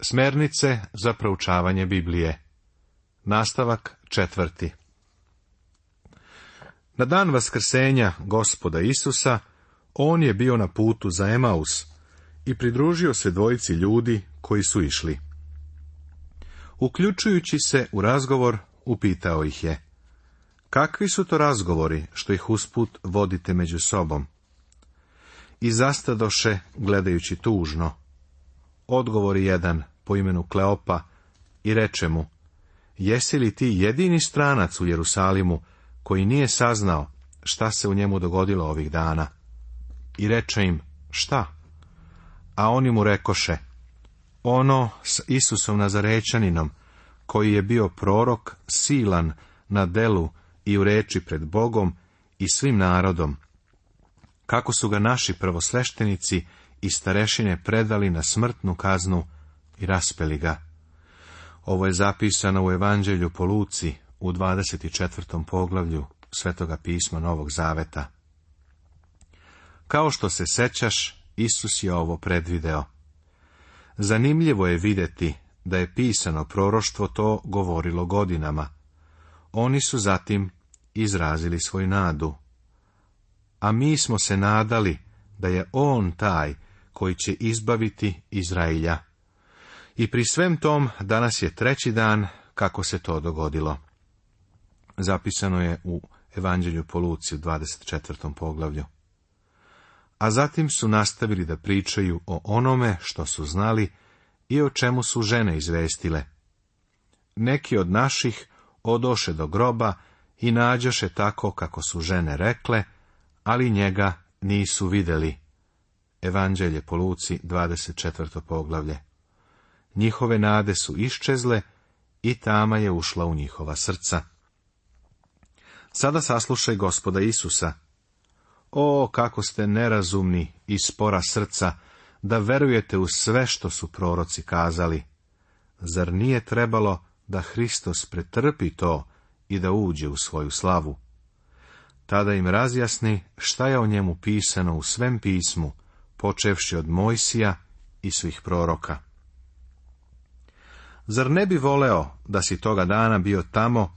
Smernice za proučavanje Biblije. Nastavak četvrti. Na dan vaskrsenja gospoda Isusa, on je bio na putu za Emaus i pridružio se dvojici ljudi koji su išli. Uključujući se u razgovor, upitao ih je. Kakvi su to razgovori, što ih usput vodite među sobom? I zastadoše, gledajući tužno odgovori jedan po imenu Kleopa i reče mu, jesi li ti jedini stranac u Jerusalimu koji nije saznao šta se u njemu dogodilo ovih dana? I reče im, šta? A oni mu rekoše, ono s Isusom Nazarećaninom, koji je bio prorok silan na delu i u reči pred Bogom i svim narodom, kako su ga naši prvosveštenici i starešine predali na smrtnu kaznu i raspeli ga. Ovo je zapisano u Evanđelju po Luci u 24. poglavlju Svetoga pisma Novog Zaveta. Kao što se sećaš, Isus je ovo predvideo. Zanimljivo je vidjeti da je pisano proroštvo to govorilo godinama. Oni su zatim izrazili svoju nadu. A mi smo se nadali da je on taj koji će izbaviti Izraelja. I pri svem tom danas je treći dan kako se to dogodilo. Zapisano je u Evanđelju po Luci u 24. poglavlju. A zatim su nastavili da pričaju o onome što su znali i o čemu su žene izvestile. Neki od naših odoše do groba i nađaše tako kako su žene rekle, ali njega nisu vidjeli. Evanđelje po Luci, 24. poglavlje. Njihove nade su iščezle i tama je ušla u njihova srca. Sada saslušaj gospoda Isusa. O, kako ste nerazumni i spora srca, da verujete u sve što su proroci kazali. Zar nije trebalo da Hristos pretrpi to i da uđe u svoju slavu? Tada im razjasni šta je o njemu pisano u svem pismu, počevši od Mojsija i svih proroka. Zar ne bi voleo da si toga dana bio tamo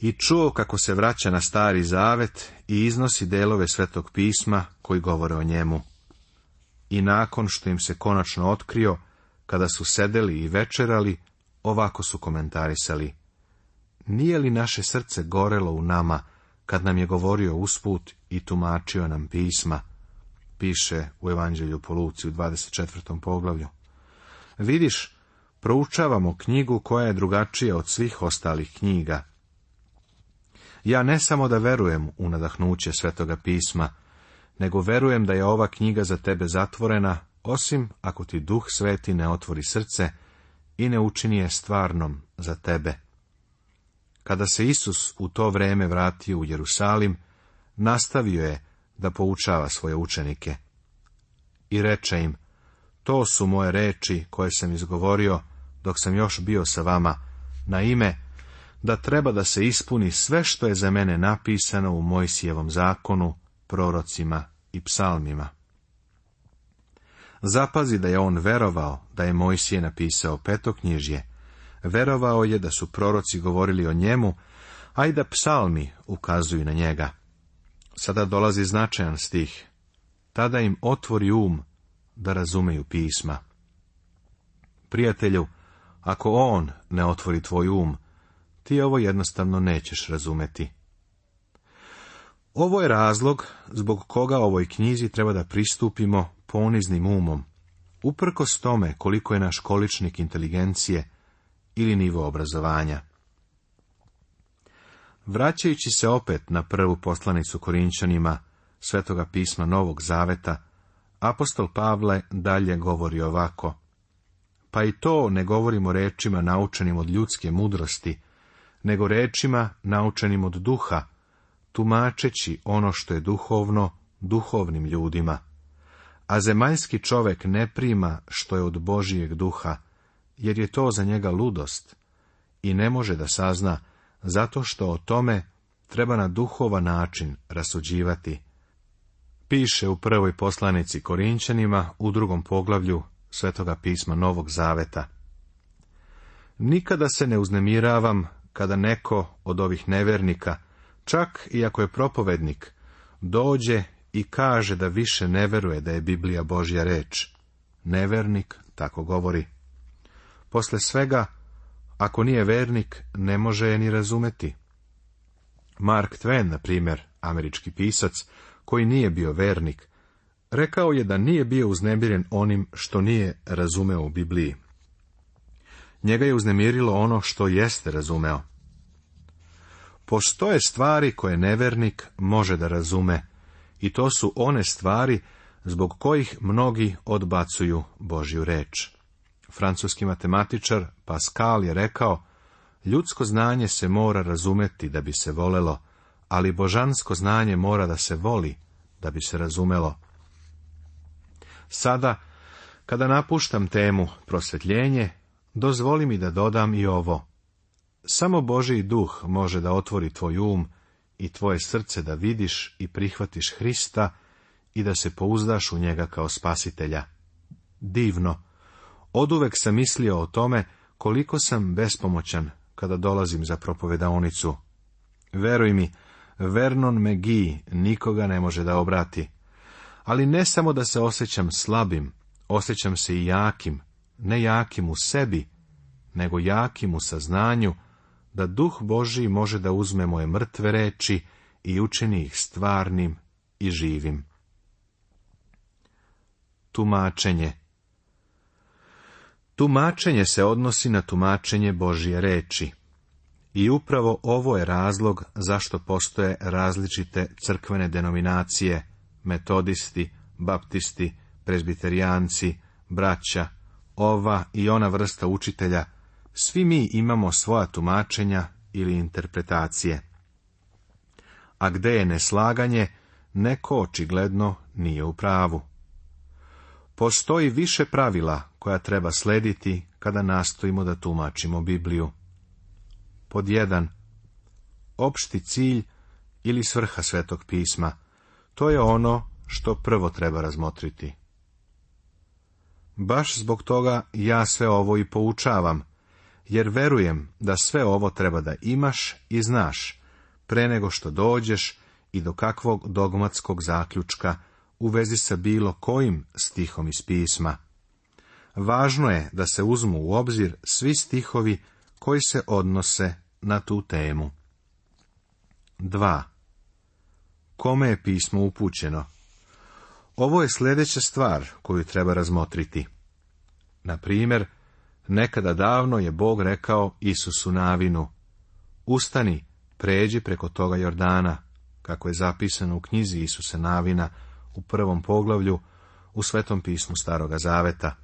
i čuo kako se vraća na stari zavet i iznosi delove svetog pisma koji govore o njemu? I nakon što im se konačno otkrio, kada su sedeli i večerali, ovako su komentarisali. Nije li naše srce gorelo u nama, kad nam je govorio usput i tumačio nam pisma? piše u Evanđelju po Luci 24. poglavlju. Vidiš, proučavamo knjigu koja je drugačija od svih ostalih knjiga. Ja ne samo da verujem u nadahnuće Svetoga pisma, nego verujem da je ova knjiga za tebe zatvorena, osim ako ti duh sveti ne otvori srce i ne učini je stvarnom za tebe. Kada se Isus u to vreme vratio u Jerusalim, nastavio je da poučava svoje učenike. I reče im, to su moje reči koje sam izgovorio dok sam još bio sa vama, na ime da treba da se ispuni sve što je za mene napisano u Mojsijevom zakonu, prorocima i psalmima. Zapazi da je on verovao da je Mojsije napisao petoknjižje, verovao je da su proroci govorili o njemu, a i da psalmi ukazuju na njega. Sada dolazi značajan stih. Tada im otvori um da razumeju pisma. Prijatelju, ako on ne otvori tvoj um, ti ovo jednostavno nećeš razumeti. Ovo je razlog zbog koga ovoj knjizi treba da pristupimo poniznim umom, uprkos tome koliko je naš količnik inteligencije ili nivo obrazovanja. Vraćajući se opet na prvu poslanicu Korinčanima, svetoga pisma Novog Zaveta, apostol Pavle dalje govori ovako. Pa i to ne govorimo rečima naučenim od ljudske mudrosti, nego rečima naučenim od duha, tumačeći ono što je duhovno duhovnim ljudima. A zemaljski čovek ne prima što je od Božijeg duha, jer je to za njega ludost i ne može da sazna zato što o tome treba na duhova način rasuđivati. Piše u prvoj poslanici Korinćanima u drugom poglavlju Svetoga pisma Novog Zaveta. Nikada se ne uznemiravam kada neko od ovih nevernika, čak i ako je propovednik, dođe i kaže da više ne veruje da je Biblija Božja reč. Nevernik tako govori. Posle svega ako nije vernik, ne može je ni razumeti. Mark Twain, na primjer, američki pisac, koji nije bio vernik, rekao je da nije bio uznemiren onim što nije razumeo u Bibliji. Njega je uznemirilo ono što jeste razumeo. Postoje stvari koje nevernik može da razume, i to su one stvari zbog kojih mnogi odbacuju Božju reč. Francuski matematičar Pascal je rekao, ljudsko znanje se mora razumeti da bi se volelo, ali božansko znanje mora da se voli da bi se razumelo. Sada, kada napuštam temu prosvjetljenje, dozvoli mi da dodam i ovo. Samo Božiji duh može da otvori tvoj um i tvoje srce da vidiš i prihvatiš Hrista i da se pouzdaš u njega kao spasitelja. Divno! Oduvek sam mislio o tome koliko sam bespomoćan kada dolazim za propovedaonicu. Veruj mi, Vernon McGee nikoga ne može da obrati. Ali ne samo da se osjećam slabim, osjećam se i jakim, ne jakim u sebi, nego jakim u saznanju da duh Boži može da uzme moje mrtve reči i učini ih stvarnim i živim. Tumačenje Tumačenje se odnosi na tumačenje Božije reči. I upravo ovo je razlog zašto postoje različite crkvene denominacije, metodisti, baptisti, prezbiterijanci, braća, ova i ona vrsta učitelja, svi mi imamo svoja tumačenja ili interpretacije. A gdje je neslaganje, neko očigledno nije u pravu. Postoji više pravila koja treba slediti kada nastojimo da tumačimo Bibliju. Pod 1. Opšti cilj ili svrha Svetog pisma. To je ono što prvo treba razmotriti. Baš zbog toga ja sve ovo i poučavam, jer verujem da sve ovo treba da imaš i znaš, pre nego što dođeš i do kakvog dogmatskog zaključka u vezi sa bilo kojim stihom iz pisma. Važno je da se uzmu u obzir svi stihovi koji se odnose na tu temu. 2. Kome je pismo upućeno? Ovo je sljedeća stvar koju treba razmotriti. Na primjer, nekada davno je Bog rekao Isusu Navinu, Ustani, pređi preko toga Jordana, kako je zapisano u knjizi Isuse Navina, u prvom poglavlju u Svetom pismu Staroga Zaveta.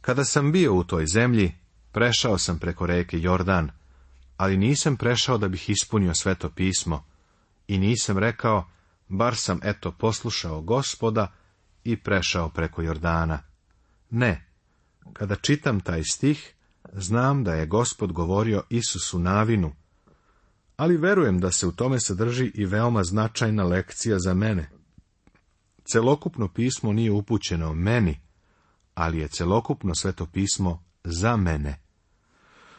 Kada sam bio u toj zemlji, prešao sam preko reke Jordan, ali nisam prešao da bih ispunio sveto pismo i nisam rekao, bar sam eto poslušao gospoda i prešao preko Jordana. Ne, kada čitam taj stih, znam da je gospod govorio Isusu Navinu, ali verujem da se u tome sadrži i veoma značajna lekcija za mene. Celokupno pismo nije upućeno meni, ali je celokupno sveto pismo za mene.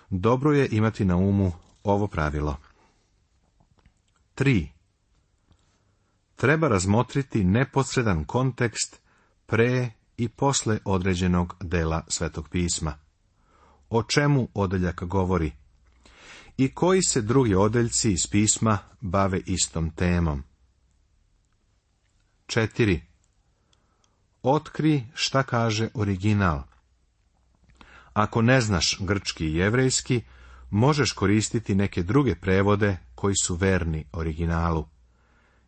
Dobro je imati na umu ovo pravilo. 3. Treba razmotriti neposredan kontekst pre i posle određenog dela svetog pisma. O čemu odeljak govori? I koji se drugi odeljci iz pisma bave istom temom? Četiri. Otkri šta kaže original. Ako ne znaš grčki i jevrejski, možeš koristiti neke druge prevode koji su verni originalu.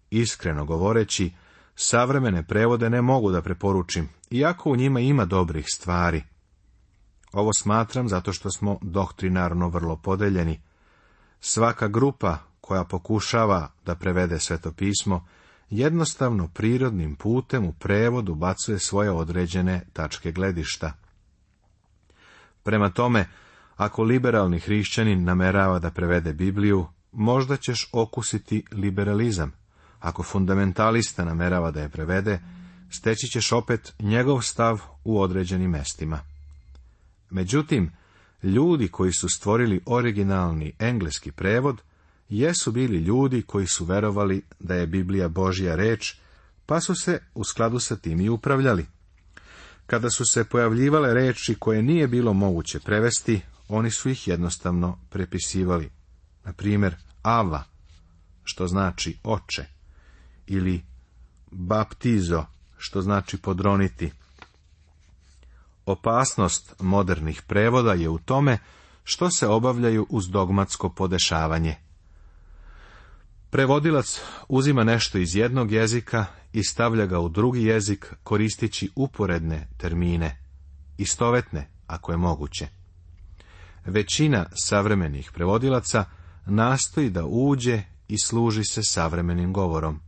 Iskreno govoreći, savremene prevode ne mogu da preporučim, iako u njima ima dobrih stvari. Ovo smatram zato što smo doktrinarno vrlo podeljeni. Svaka grupa koja pokušava da prevede sveto pismo, jednostavno prirodnim putem u prevodu bacuje svoje određene tačke gledišta. Prema tome, ako liberalni hrišćanin namerava da prevede Bibliju, možda ćeš okusiti liberalizam. Ako fundamentalista namerava da je prevede, steći ćeš opet njegov stav u određenim mestima. Međutim, ljudi koji su stvorili originalni engleski prevod jesu bili ljudi koji su verovali da je Biblija Božja reč, pa su se u skladu sa tim i upravljali. Kada su se pojavljivale reči koje nije bilo moguće prevesti, oni su ih jednostavno prepisivali. Na primjer, ava, što znači oče, ili baptizo, što znači podroniti. Opasnost modernih prevoda je u tome što se obavljaju uz dogmatsko podešavanje Prevodilac uzima nešto iz jednog jezika i stavlja ga u drugi jezik koristići uporedne termine, istovetne ako je moguće. Većina savremenih prevodilaca nastoji da uđe i služi se savremenim govorom.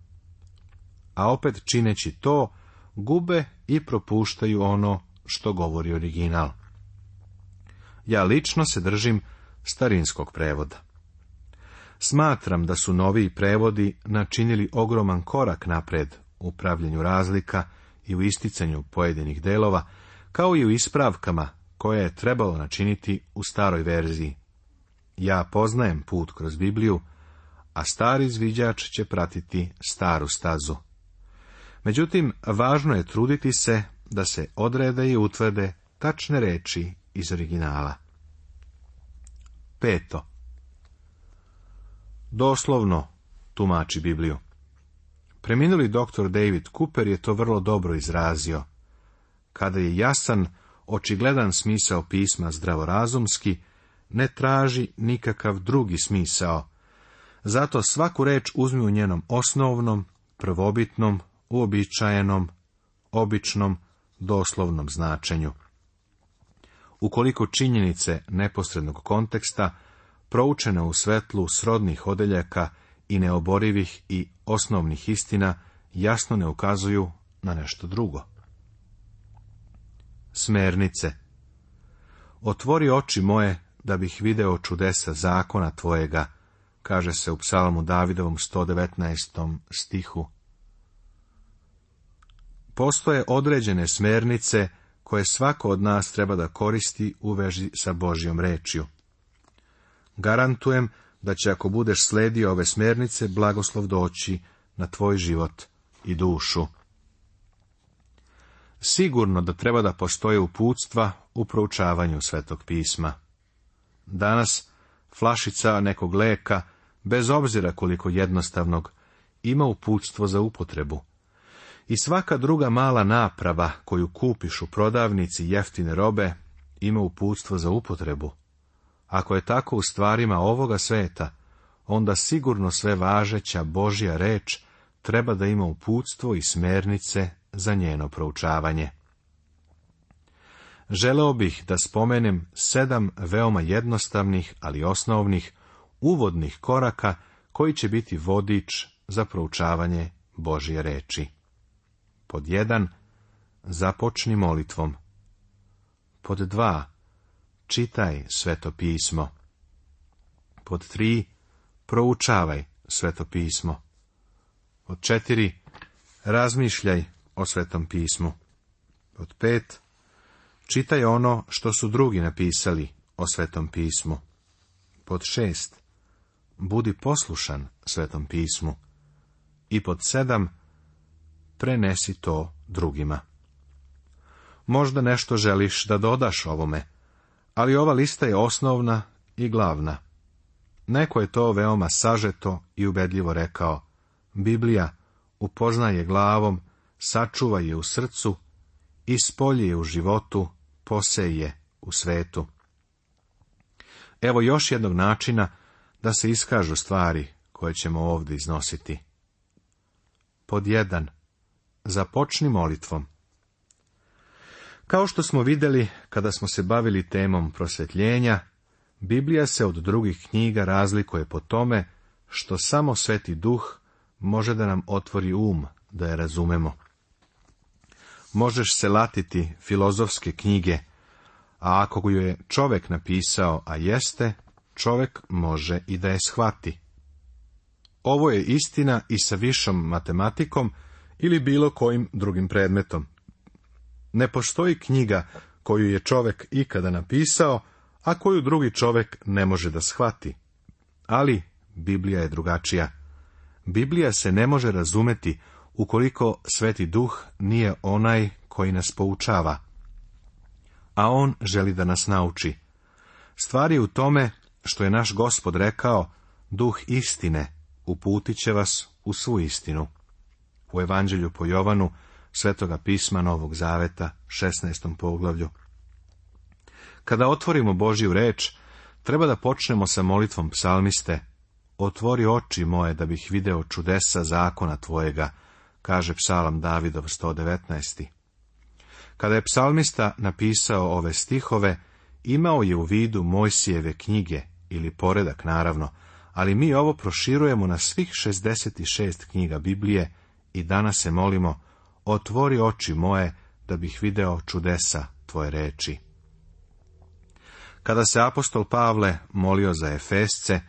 A opet čineći to, gube i propuštaju ono što govori original. Ja lično se držim starinskog prevoda. Smatram da su noviji prevodi načinili ogroman korak napred u pravljenju razlika i u isticanju pojedinih delova, kao i u ispravkama koje je trebalo načiniti u staroj verziji. Ja poznajem put kroz Bibliju, a stari zviđač će pratiti staru stazu. Međutim, važno je truditi se da se odrede i utvrde tačne reči iz originala. Peto doslovno tumači Bibliju. Preminuli doktor David Cooper je to vrlo dobro izrazio. Kada je jasan, očigledan smisao pisma zdravorazumski, ne traži nikakav drugi smisao. Zato svaku reč uzmi u njenom osnovnom, prvobitnom, uobičajenom, običnom, doslovnom značenju. Ukoliko činjenice neposrednog konteksta proučena u svetlu srodnih odeljaka i neoborivih i osnovnih istina, jasno ne ukazuju na nešto drugo. Smernice Otvori oči moje, da bih video čudesa zakona tvojega, kaže se u psalmu Davidovom 119. stihu. Postoje određene smernice koje svako od nas treba da koristi u veži sa Božjom rečju. Garantujem da će ako budeš sledio ove smjernice, blagoslov doći na tvoj život i dušu. Sigurno da treba da postoje uputstva u proučavanju svetog pisma. Danas flašica nekog leka, bez obzira koliko jednostavnog, ima uputstvo za upotrebu. I svaka druga mala naprava koju kupiš u prodavnici jeftine robe ima uputstvo za upotrebu. Ako je tako u stvarima ovoga sveta, onda sigurno sve važeća Božja reč treba da ima uputstvo i smernice za njeno proučavanje. Želeo bih da spomenem sedam veoma jednostavnih, ali osnovnih, uvodnih koraka koji će biti vodič za proučavanje Božje reči. Pod jedan, započni molitvom. Pod dva, čitaj sveto pismo. Pod tri, proučavaj sveto pismo. Pod četiri, razmišljaj o svetom pismu. Pod pet, čitaj ono što su drugi napisali o svetom pismu. Pod šest, budi poslušan svetom pismu. I pod sedam, prenesi to drugima. Možda nešto želiš da dodaš ovome, ali ova lista je osnovna i glavna. Neko je to veoma sažeto i ubedljivo rekao. Biblija upoznaje glavom, sačuva je u srcu, ispolje je u životu, poseje u svetu. Evo još jednog načina da se iskažu stvari koje ćemo ovdje iznositi. Pod jedan. Započni molitvom. Kao što smo vidjeli kada smo se bavili temom prosvjetljenja, Biblija se od drugih knjiga razlikuje po tome što samo Sveti Duh može da nam otvori um da je razumemo. Možeš se latiti filozofske knjige, a ako ju je čovek napisao, a jeste, čovek može i da je shvati. Ovo je istina i sa višom matematikom ili bilo kojim drugim predmetom. Ne postoji knjiga koju je čovek ikada napisao, a koju drugi čovek ne može da shvati. Ali Biblija je drugačija. Biblija se ne može razumeti ukoliko Sveti Duh nije onaj koji nas poučava. A on želi da nas nauči. Stvar je u tome što je naš gospod rekao, duh istine uputit će vas u svu istinu. U evanđelju po Jovanu, Svetoga pisma Novog Zaveta, 16. poglavlju. Kada otvorimo Božju reč, treba da počnemo sa molitvom psalmiste. Otvori oči moje da bih video čudesa zakona tvojega, kaže psalam Davidov 119. Kada je psalmista napisao ove stihove, imao je u vidu Mojsijeve knjige, ili poredak naravno, ali mi ovo proširujemo na svih 66 knjiga Biblije i danas se molimo, otvori oči moje, da bih video čudesa tvoje reči. Kada se apostol Pavle molio za Efesce,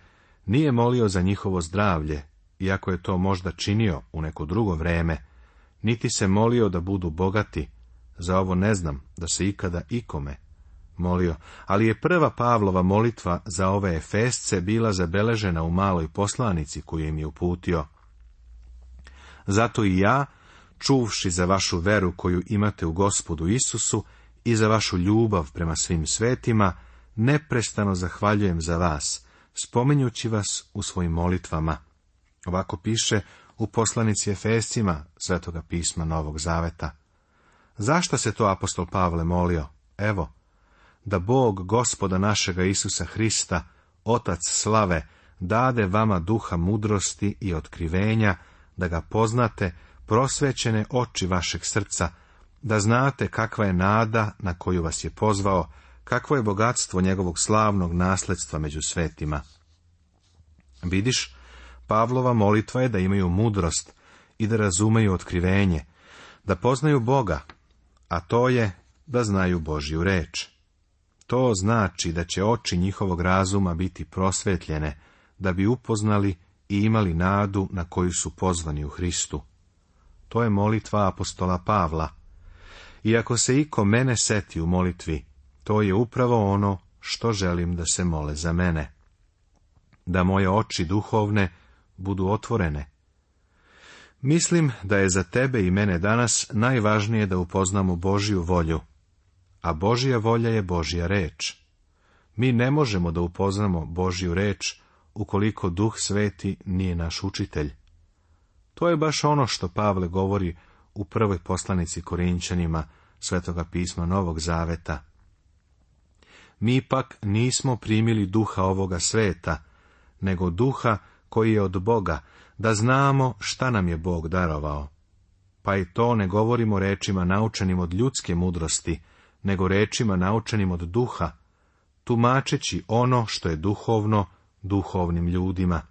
nije molio za njihovo zdravlje, iako je to možda činio u neko drugo vreme, niti se molio da budu bogati, za ovo ne znam da se ikada ikome molio, ali je prva Pavlova molitva za ove Efesce bila zabeležena u maloj poslanici koju im je uputio. Zato i ja, čuvši za vašu veru koju imate u gospodu Isusu i za vašu ljubav prema svim svetima, neprestano zahvaljujem za vas, spominjući vas u svojim molitvama. Ovako piše u poslanici Efesima Svetoga pisma Novog Zaveta. Zašto se to apostol Pavle molio? Evo, da Bog gospoda našega Isusa Hrista, Otac slave, dade vama duha mudrosti i otkrivenja, da ga poznate, prosvećene oči vašeg srca, da znate kakva je nada na koju vas je pozvao, kakvo je bogatstvo njegovog slavnog nasledstva među svetima. Vidiš, Pavlova molitva je da imaju mudrost i da razumeju otkrivenje, da poznaju Boga, a to je da znaju Božju reč. To znači da će oči njihovog razuma biti prosvetljene, da bi upoznali i imali nadu na koju su pozvani u Hristu. To je molitva apostola Pavla. Iako se iko mene seti u molitvi, to je upravo ono što želim da se mole za mene. Da moje oči duhovne budu otvorene. Mislim da je za tebe i mene danas najvažnije da upoznamo Božju volju, a Božja volja je Božja reč. Mi ne možemo da upoznamo Božju reč ukoliko Duh Sveti nije naš učitelj. To je baš ono što Pavle govori u prvoj poslanici Korinčanima Svetoga pisma Novog Zaveta. Mi pak nismo primili duha ovoga sveta, nego duha koji je od Boga, da znamo šta nam je Bog darovao. Pa i to ne govorimo rečima naučenim od ljudske mudrosti, nego rečima naučenim od duha, tumačeći ono što je duhovno duhovnim ljudima.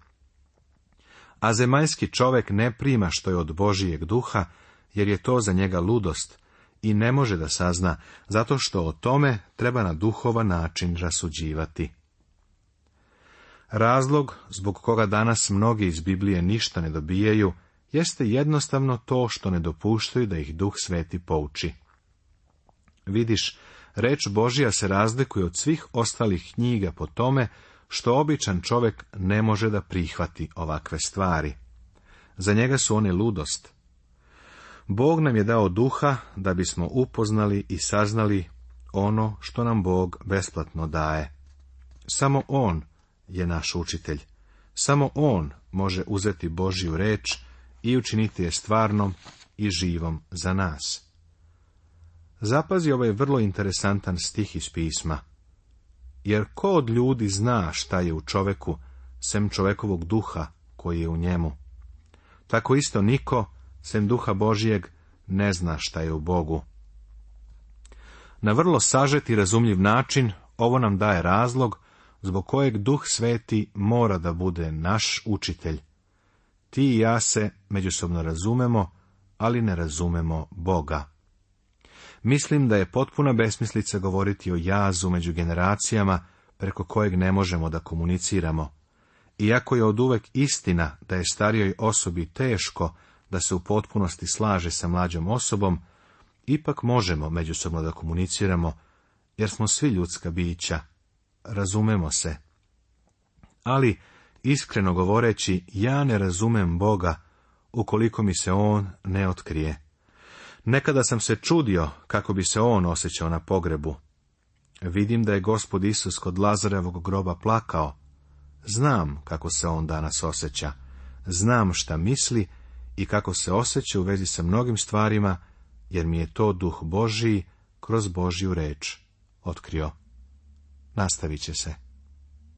A zemaljski čovek ne prima što je od Božijeg duha, jer je to za njega ludost i ne može da sazna, zato što o tome treba na duhovan način rasuđivati. Razlog zbog koga danas mnogi iz Biblije ništa ne dobijaju, jeste jednostavno to što ne dopuštaju da ih duh sveti pouči. Vidiš, reč Božija se razlikuje od svih ostalih knjiga po tome što običan čovjek ne može da prihvati ovakve stvari. Za njega su one ludost. Bog nam je dao duha da bismo upoznali i saznali ono što nam Bog besplatno daje. Samo On je naš učitelj. Samo On može uzeti Božju reč i učiniti je stvarnom i živom za nas. Zapazi ovaj vrlo interesantan stih iz pisma jer ko od ljudi zna šta je u čoveku, sem čovekovog duha koji je u njemu? Tako isto niko, sem duha Božijeg, ne zna šta je u Bogu. Na vrlo sažet i razumljiv način ovo nam daje razlog zbog kojeg duh sveti mora da bude naš učitelj. Ti i ja se međusobno razumemo, ali ne razumemo Boga. Mislim da je potpuna besmislica govoriti o jazu među generacijama preko kojeg ne možemo da komuniciramo. Iako je od istina da je starijoj osobi teško da se u potpunosti slaže sa mlađom osobom, ipak možemo međusobno da komuniciramo, jer smo svi ljudska bića. Razumemo se. Ali, iskreno govoreći, ja ne razumem Boga, ukoliko mi se On ne otkrije. Nekada sam se čudio kako bi se on osjećao na pogrebu. Vidim da je gospod Isus kod Lazarevog groba plakao. Znam kako se on danas osjeća. Znam šta misli i kako se osjeća u vezi sa mnogim stvarima, jer mi je to duh Božiji kroz Božju reč otkrio. Nastavit će se.